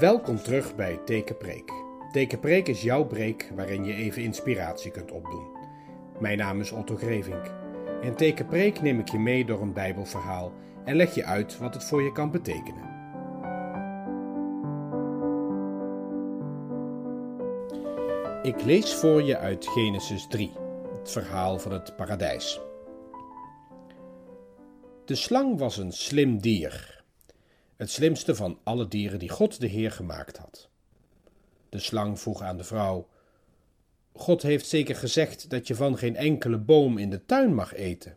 Welkom terug bij Tekenpreek. Tekenpreek is jouw preek waarin je even inspiratie kunt opdoen. Mijn naam is Otto Grevink. In Tekenpreek neem ik je mee door een Bijbelverhaal en leg je uit wat het voor je kan betekenen. Ik lees voor je uit Genesis 3, het verhaal van het paradijs. De slang was een slim dier, het slimste van alle dieren die God de Heer gemaakt had. De slang vroeg aan de vrouw: God heeft zeker gezegd dat je van geen enkele boom in de tuin mag eten.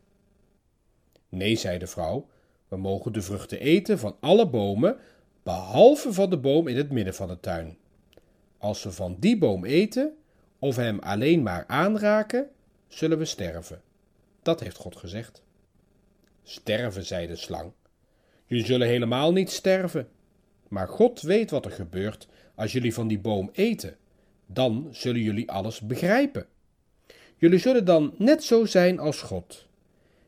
Nee, zei de vrouw, we mogen de vruchten eten van alle bomen, behalve van de boom in het midden van de tuin. Als we van die boom eten, of hem alleen maar aanraken, zullen we sterven. Dat heeft God gezegd. Sterven, zei de slang. Jullie zullen helemaal niet sterven. Maar God weet wat er gebeurt als jullie van die boom eten. Dan zullen jullie alles begrijpen. Jullie zullen dan net zo zijn als God.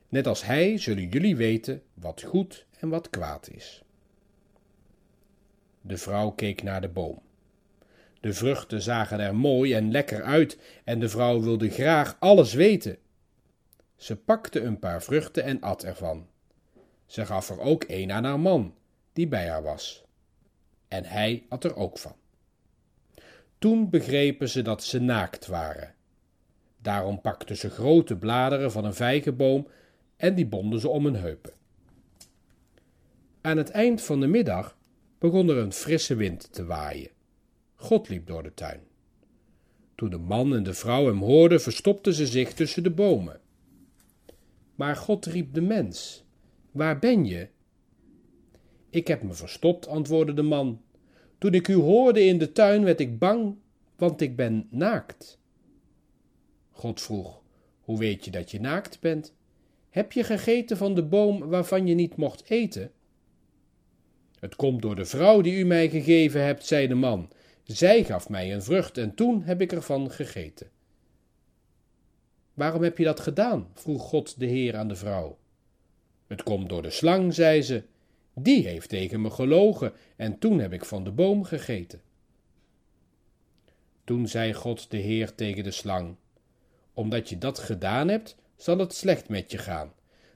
Net als Hij zullen jullie weten wat goed en wat kwaad is. De vrouw keek naar de boom. De vruchten zagen er mooi en lekker uit en de vrouw wilde graag alles weten. Ze pakte een paar vruchten en at ervan. Ze gaf er ook een aan haar man, die bij haar was. En hij at er ook van. Toen begrepen ze dat ze naakt waren. Daarom pakten ze grote bladeren van een vijgenboom en die bonden ze om hun heupen. Aan het eind van de middag begon er een frisse wind te waaien. God liep door de tuin. Toen de man en de vrouw hem hoorden, verstopten ze zich tussen de bomen. Maar God riep de mens: Waar ben je? Ik heb me verstopt, antwoordde de man. Toen ik u hoorde in de tuin, werd ik bang, want ik ben naakt. God vroeg: Hoe weet je dat je naakt bent? Heb je gegeten van de boom waarvan je niet mocht eten? Het komt door de vrouw die u mij gegeven hebt, zei de man. Zij gaf mij een vrucht en toen heb ik ervan gegeten. Waarom heb je dat gedaan? vroeg God de Heer aan de vrouw. Het komt door de slang, zei ze. Die heeft tegen me gelogen en toen heb ik van de boom gegeten. Toen zei God de Heer tegen de slang: Omdat je dat gedaan hebt, zal het slecht met je gaan.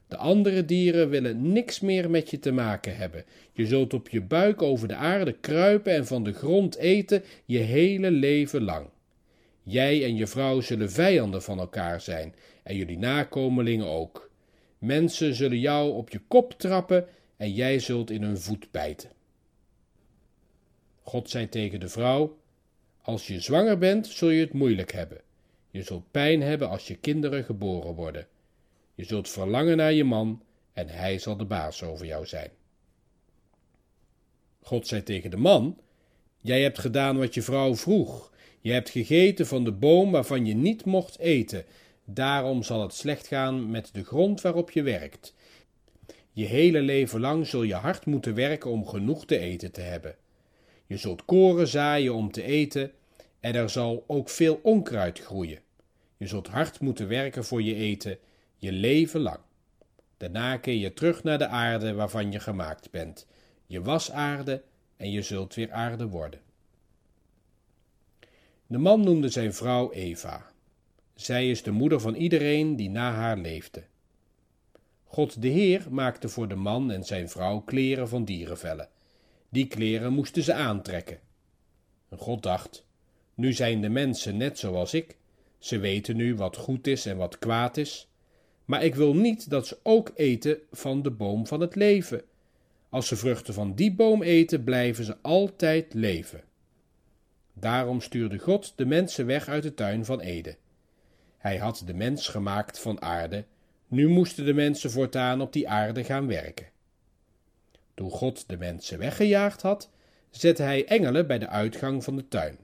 De andere dieren willen niks meer met je te maken hebben. Je zult op je buik over de aarde kruipen en van de grond eten je hele leven lang. Jij en je vrouw zullen vijanden van elkaar zijn en jullie nakomelingen ook. Mensen zullen jou op je kop trappen en jij zult in hun voet bijten. God zei tegen de vrouw: Als je zwanger bent, zul je het moeilijk hebben. Je zult pijn hebben als je kinderen geboren worden. Je zult verlangen naar je man en hij zal de baas over jou zijn. God zei tegen de man: Jij hebt gedaan wat je vrouw vroeg. Je hebt gegeten van de boom waarvan je niet mocht eten. Daarom zal het slecht gaan met de grond waarop je werkt. Je hele leven lang zul je hard moeten werken om genoeg te eten te hebben. Je zult koren zaaien om te eten en er zal ook veel onkruid groeien. Je zult hard moeten werken voor je eten, je leven lang. Daarna keer je terug naar de aarde waarvan je gemaakt bent. Je was aarde en je zult weer aarde worden. De man noemde zijn vrouw Eva. Zij is de moeder van iedereen die na haar leefde. God de Heer maakte voor de man en zijn vrouw kleren van dierenvellen. Die kleren moesten ze aantrekken. En God dacht: Nu zijn de mensen net zoals ik. Ze weten nu wat goed is en wat kwaad is. Maar ik wil niet dat ze ook eten van de boom van het leven. Als ze vruchten van die boom eten, blijven ze altijd leven. Daarom stuurde God de mensen weg uit de tuin van Eden. Hij had de mens gemaakt van aarde, nu moesten de mensen voortaan op die aarde gaan werken. Toen God de mensen weggejaagd had, zette hij engelen bij de uitgang van de tuin.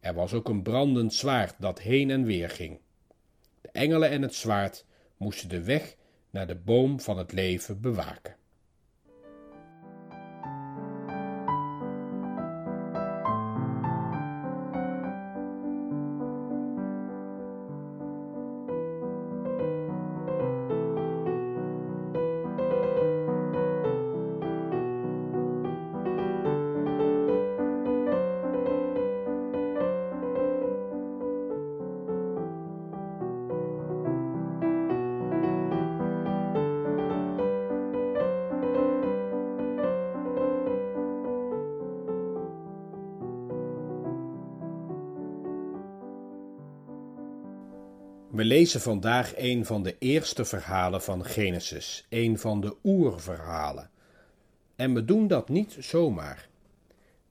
Er was ook een brandend zwaard dat heen en weer ging. De engelen en het zwaard moesten de weg naar de boom van het leven bewaken. We lezen vandaag een van de eerste verhalen van Genesis, een van de oerverhalen. En we doen dat niet zomaar.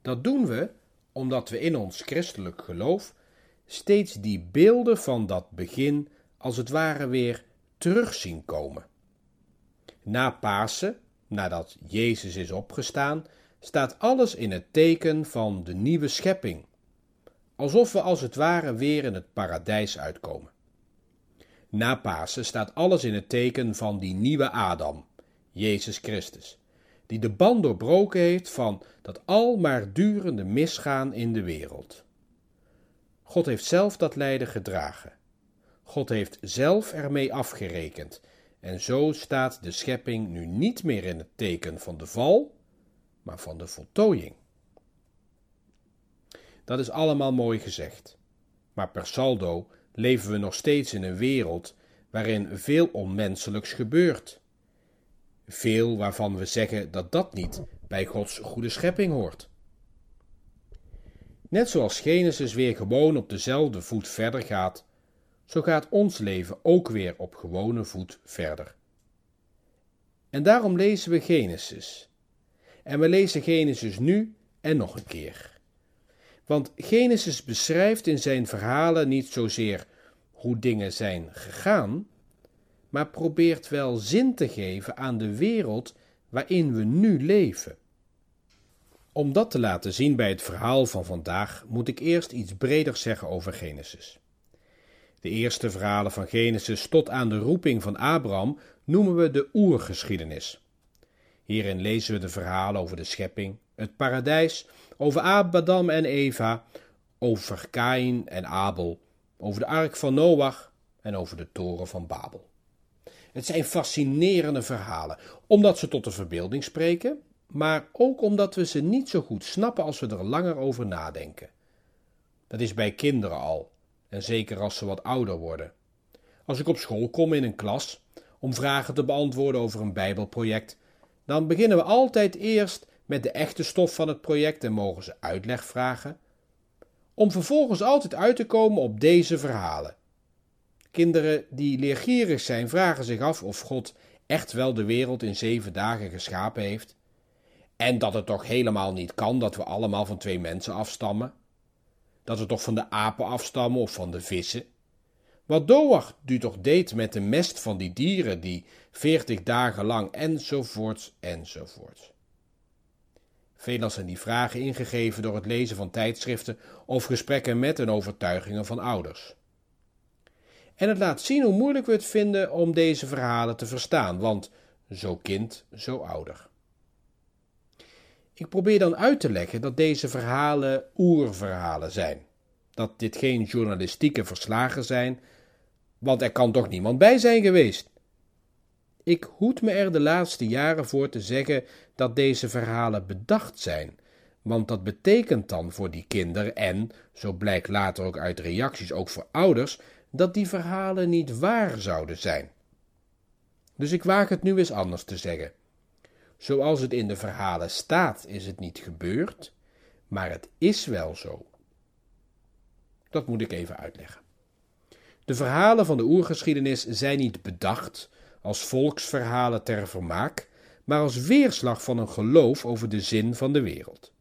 Dat doen we omdat we in ons christelijk geloof steeds die beelden van dat begin als het ware weer terug zien komen. Na Pasen, nadat Jezus is opgestaan, staat alles in het teken van de nieuwe schepping, alsof we als het ware weer in het paradijs uitkomen. Na Pasen staat alles in het teken van die nieuwe Adam, Jezus Christus, die de band doorbroken heeft van dat al maar durende misgaan in de wereld. God heeft zelf dat lijden gedragen. God heeft zelf ermee afgerekend. En zo staat de schepping nu niet meer in het teken van de val, maar van de voltooiing. Dat is allemaal mooi gezegd. Maar per saldo leven we nog steeds in een wereld waarin veel onmenselijks gebeurt. Veel waarvan we zeggen dat dat niet bij Gods goede schepping hoort. Net zoals Genesis weer gewoon op dezelfde voet verder gaat, zo gaat ons leven ook weer op gewone voet verder. En daarom lezen we Genesis. En we lezen Genesis nu en nog een keer. Want Genesis beschrijft in zijn verhalen niet zozeer hoe dingen zijn gegaan, maar probeert wel zin te geven aan de wereld waarin we nu leven. Om dat te laten zien bij het verhaal van vandaag, moet ik eerst iets breder zeggen over Genesis. De eerste verhalen van Genesis tot aan de roeping van Abraham noemen we de oergeschiedenis. Hierin lezen we de verhalen over de schepping, het paradijs, over Adam en Eva, over Kain en Abel, over de ark van Noach en over de toren van Babel. Het zijn fascinerende verhalen, omdat ze tot de verbeelding spreken, maar ook omdat we ze niet zo goed snappen als we er langer over nadenken. Dat is bij kinderen al, en zeker als ze wat ouder worden. Als ik op school kom in een klas om vragen te beantwoorden over een Bijbelproject, dan beginnen we altijd eerst met de echte stof van het project en mogen ze uitleg vragen, om vervolgens altijd uit te komen op deze verhalen. Kinderen die leergierig zijn vragen zich af of God echt wel de wereld in zeven dagen geschapen heeft en dat het toch helemaal niet kan dat we allemaal van twee mensen afstammen? Dat we toch van de apen afstammen of van de vissen? Wat Doach nu toch deed met de mest van die dieren die veertig dagen lang enzovoorts enzovoorts. Veelal zijn die vragen ingegeven door het lezen van tijdschriften of gesprekken met en overtuigingen van ouders. En het laat zien hoe moeilijk we het vinden om deze verhalen te verstaan, want zo kind, zo ouder. Ik probeer dan uit te leggen dat deze verhalen oerverhalen zijn. Dat dit geen journalistieke verslagen zijn, want er kan toch niemand bij zijn geweest. Ik hoed me er de laatste jaren voor te zeggen dat deze verhalen bedacht zijn, want dat betekent dan voor die kinderen en, zo blijkt later ook uit reacties, ook voor ouders, dat die verhalen niet waar zouden zijn. Dus ik waag het nu eens anders te zeggen. Zoals het in de verhalen staat, is het niet gebeurd, maar het is wel zo. Dat moet ik even uitleggen. De verhalen van de oergeschiedenis zijn niet bedacht als volksverhalen ter vermaak, maar als weerslag van een geloof over de zin van de wereld.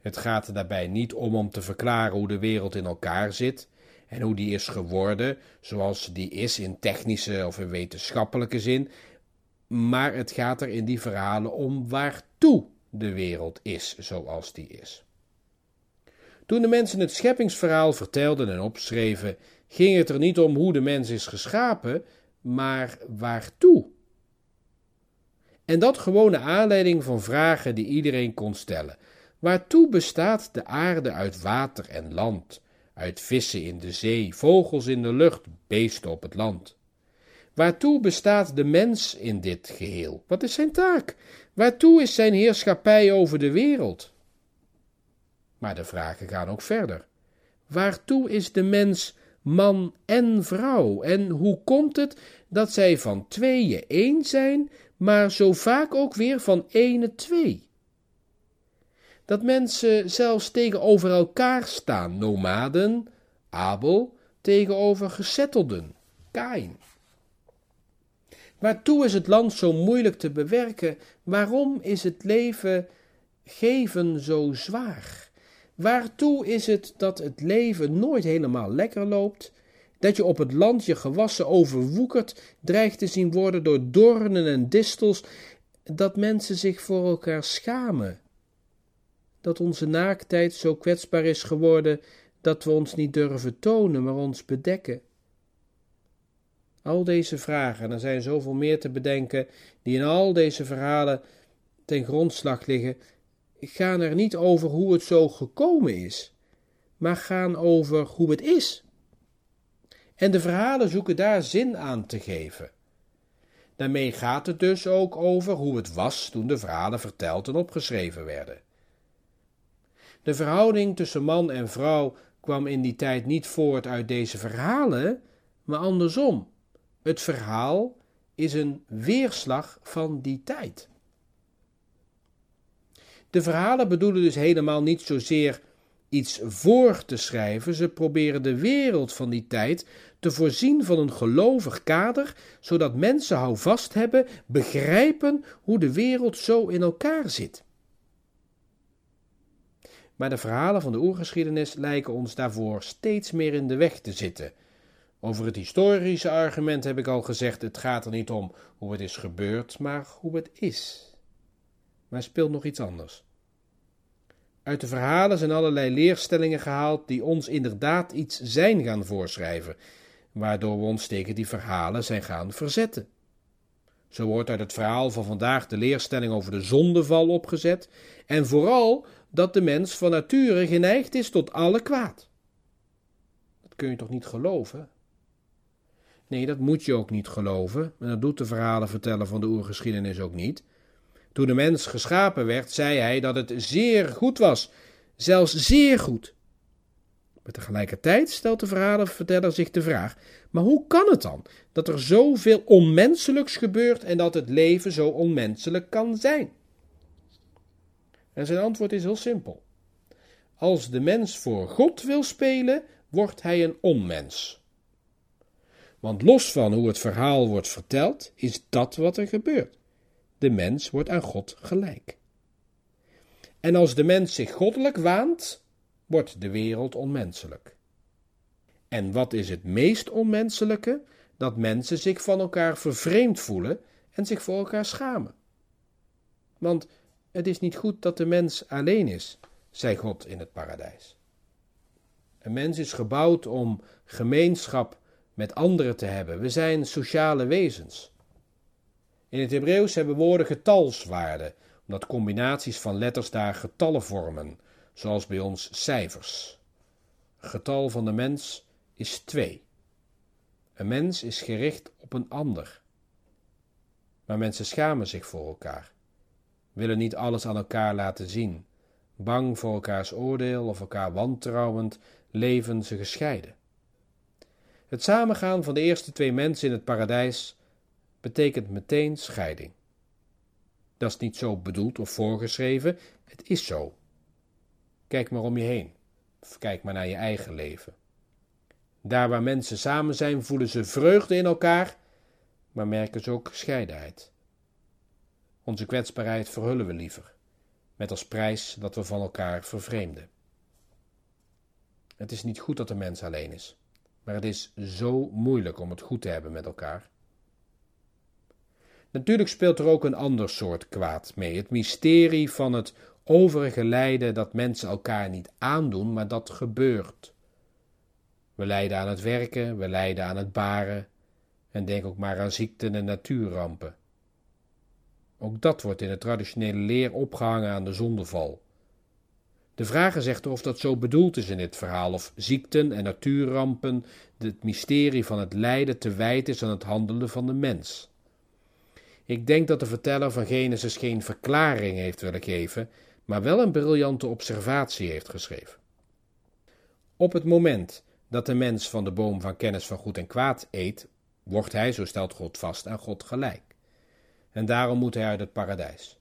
Het gaat er daarbij niet om om te verklaren hoe de wereld in elkaar zit en hoe die is geworden, zoals die is in technische of in wetenschappelijke zin, maar het gaat er in die verhalen om waartoe de wereld is zoals die is. Toen de mensen het scheppingsverhaal vertelden en opschreven, ging het er niet om hoe de mens is geschapen, maar waartoe. En dat gewone aanleiding van vragen die iedereen kon stellen. Waartoe bestaat de aarde uit water en land, uit vissen in de zee, vogels in de lucht, beesten op het land? Waartoe bestaat de mens in dit geheel? Wat is zijn taak? Waartoe is zijn heerschappij over de wereld? Maar de vragen gaan ook verder. Waartoe is de mens man en vrouw? En hoe komt het dat zij van tweeën één zijn, maar zo vaak ook weer van ene twee? Dat mensen zelfs tegenover elkaar staan, nomaden, Abel tegenover gezettelden, Kain. Waartoe is het land zo moeilijk te bewerken? Waarom is het leven geven zo zwaar? Waartoe is het dat het leven nooit helemaal lekker loopt? Dat je op het land je gewassen overwoekerd dreigt te zien worden door doornen en distels, dat mensen zich voor elkaar schamen. Dat onze naaktheid zo kwetsbaar is geworden dat we ons niet durven tonen, maar ons bedekken. Al deze vragen, en er zijn zoveel meer te bedenken, die in al deze verhalen ten grondslag liggen, gaan er niet over hoe het zo gekomen is, maar gaan over hoe het is. En de verhalen zoeken daar zin aan te geven. Daarmee gaat het dus ook over hoe het was toen de verhalen verteld en opgeschreven werden. De verhouding tussen man en vrouw kwam in die tijd niet voort uit deze verhalen, maar andersom. Het verhaal is een weerslag van die tijd. De verhalen bedoelen dus helemaal niet zozeer iets voor te schrijven, ze proberen de wereld van die tijd te voorzien van een gelovig kader, zodat mensen houvast hebben, begrijpen hoe de wereld zo in elkaar zit. Maar de verhalen van de oergeschiedenis lijken ons daarvoor steeds meer in de weg te zitten. Over het historische argument heb ik al gezegd: het gaat er niet om hoe het is gebeurd, maar hoe het is. Maar speelt nog iets anders. Uit de verhalen zijn allerlei leerstellingen gehaald die ons inderdaad iets zijn gaan voorschrijven, waardoor we ons tegen die verhalen zijn gaan verzetten. Zo wordt uit het verhaal van vandaag de leerstelling over de zondeval opgezet en vooral dat de mens van nature geneigd is tot alle kwaad. Dat kun je toch niet geloven? Nee, dat moet je ook niet geloven, en dat doet de verhalen vertellen van de oergeschiedenis ook niet. Toen de mens geschapen werd, zei hij dat het zeer goed was, zelfs zeer goed. Maar tegelijkertijd stelt de verhalenverteller zich de vraag: maar hoe kan het dan dat er zoveel onmenselijks gebeurt en dat het leven zo onmenselijk kan zijn? En zijn antwoord is heel simpel. Als de mens voor God wil spelen, wordt hij een onmens. Want los van hoe het verhaal wordt verteld, is dat wat er gebeurt. De mens wordt aan God gelijk. En als de mens zich goddelijk waant, wordt de wereld onmenselijk. En wat is het meest onmenselijke? Dat mensen zich van elkaar vervreemd voelen en zich voor elkaar schamen. Want het is niet goed dat de mens alleen is, zei God in het paradijs. Een mens is gebouwd om gemeenschap met anderen te hebben. We zijn sociale wezens. In het Hebreeuws hebben woorden getalswaarde, omdat combinaties van letters daar getallen vormen, zoals bij ons cijfers. Het getal van de mens is twee. Een mens is gericht op een ander. Maar mensen schamen zich voor elkaar, willen niet alles aan elkaar laten zien. Bang voor elkaars oordeel of elkaar wantrouwend leven ze gescheiden. Het samengaan van de eerste twee mensen in het paradijs betekent meteen scheiding. Dat is niet zo bedoeld of voorgeschreven, het is zo. Kijk maar om je heen, of kijk maar naar je eigen leven. Daar waar mensen samen zijn, voelen ze vreugde in elkaar, maar merken ze ook gescheidenheid. Onze kwetsbaarheid verhullen we liever, met als prijs dat we van elkaar vervreemden. Het is niet goed dat de mens alleen is, maar het is zo moeilijk om het goed te hebben met elkaar. Natuurlijk speelt er ook een ander soort kwaad mee, het mysterie van het overige lijden dat mensen elkaar niet aandoen, maar dat gebeurt. We lijden aan het werken, we lijden aan het baren en denk ook maar aan ziekten en natuurrampen. Ook dat wordt in de traditionele leer opgehangen aan de zondeval. De vrager zegt of dat zo bedoeld is in dit verhaal, of ziekten en natuurrampen het mysterie van het lijden te wijten is aan het handelen van de mens. Ik denk dat de verteller van Genesis geen verklaring heeft willen geven, maar wel een briljante observatie heeft geschreven. Op het moment dat de mens van de boom van kennis van goed en kwaad eet, wordt hij, zo stelt God vast, aan God gelijk. En daarom moet hij uit het paradijs.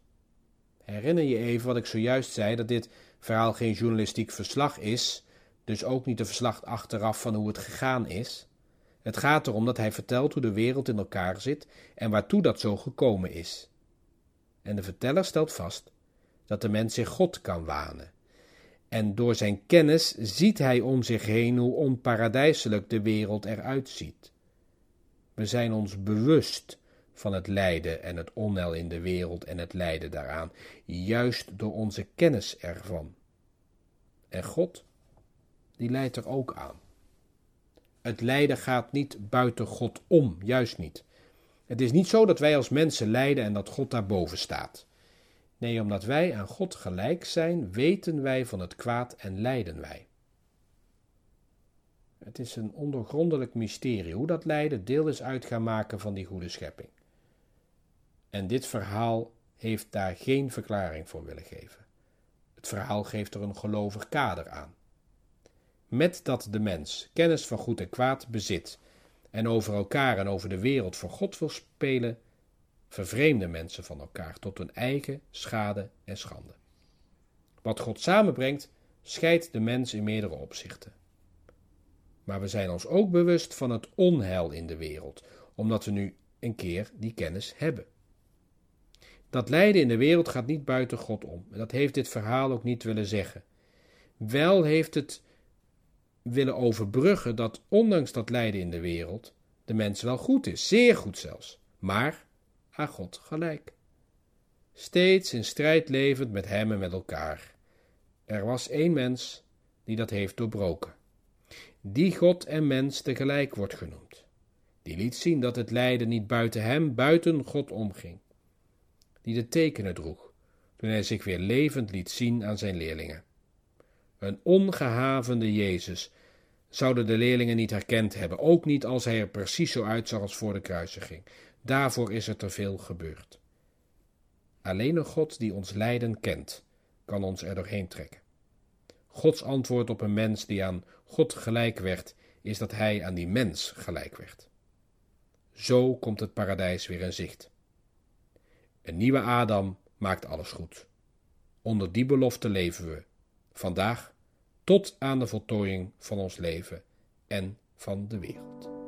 Herinner je even wat ik zojuist zei, dat dit verhaal geen journalistiek verslag is, dus ook niet een verslag achteraf van hoe het gegaan is. Het gaat erom dat hij vertelt hoe de wereld in elkaar zit en waartoe dat zo gekomen is. En de verteller stelt vast dat de mens zich God kan wanen. En door zijn kennis ziet hij om zich heen hoe onparadijselijk de wereld eruit ziet. We zijn ons bewust van het lijden en het onheil in de wereld en het lijden daaraan, juist door onze kennis ervan. En God, die leidt er ook aan. Het lijden gaat niet buiten God om, juist niet. Het is niet zo dat wij als mensen lijden en dat God daarboven staat. Nee, omdat wij aan God gelijk zijn, weten wij van het kwaad en lijden wij. Het is een ondergrondelijk mysterie hoe dat lijden deel is uit gaan maken van die goede schepping. En dit verhaal heeft daar geen verklaring voor willen geven. Het verhaal geeft er een gelovig kader aan. Met dat de mens kennis van goed en kwaad bezit en over elkaar en over de wereld voor God wil spelen, vervreemden mensen van elkaar tot hun eigen schade en schande. Wat God samenbrengt, scheidt de mens in meerdere opzichten. Maar we zijn ons ook bewust van het onheil in de wereld, omdat we nu een keer die kennis hebben. Dat lijden in de wereld gaat niet buiten God om. En dat heeft dit verhaal ook niet willen zeggen. Wel heeft het willen overbruggen dat ondanks dat lijden in de wereld de mens wel goed is, zeer goed zelfs, maar aan God gelijk. Steeds in strijd levend met hem en met elkaar. Er was één mens die dat heeft doorbroken. Die God en mens tegelijk wordt genoemd. Die liet zien dat het lijden niet buiten hem, buiten God omging die de tekenen droeg, toen hij zich weer levend liet zien aan zijn leerlingen. Een ongehavende Jezus zouden de leerlingen niet herkend hebben, ook niet als hij er precies zo uitzag als voor de kruisiging. Daarvoor is er te veel gebeurd. Alleen een God die ons lijden kent, kan ons er doorheen trekken. Gods antwoord op een mens die aan God gelijk werd, is dat hij aan die mens gelijk werd. Zo komt het paradijs weer in zicht. Een nieuwe Adam maakt alles goed. Onder die belofte leven we, vandaag tot aan de voltooiing van ons leven en van de wereld.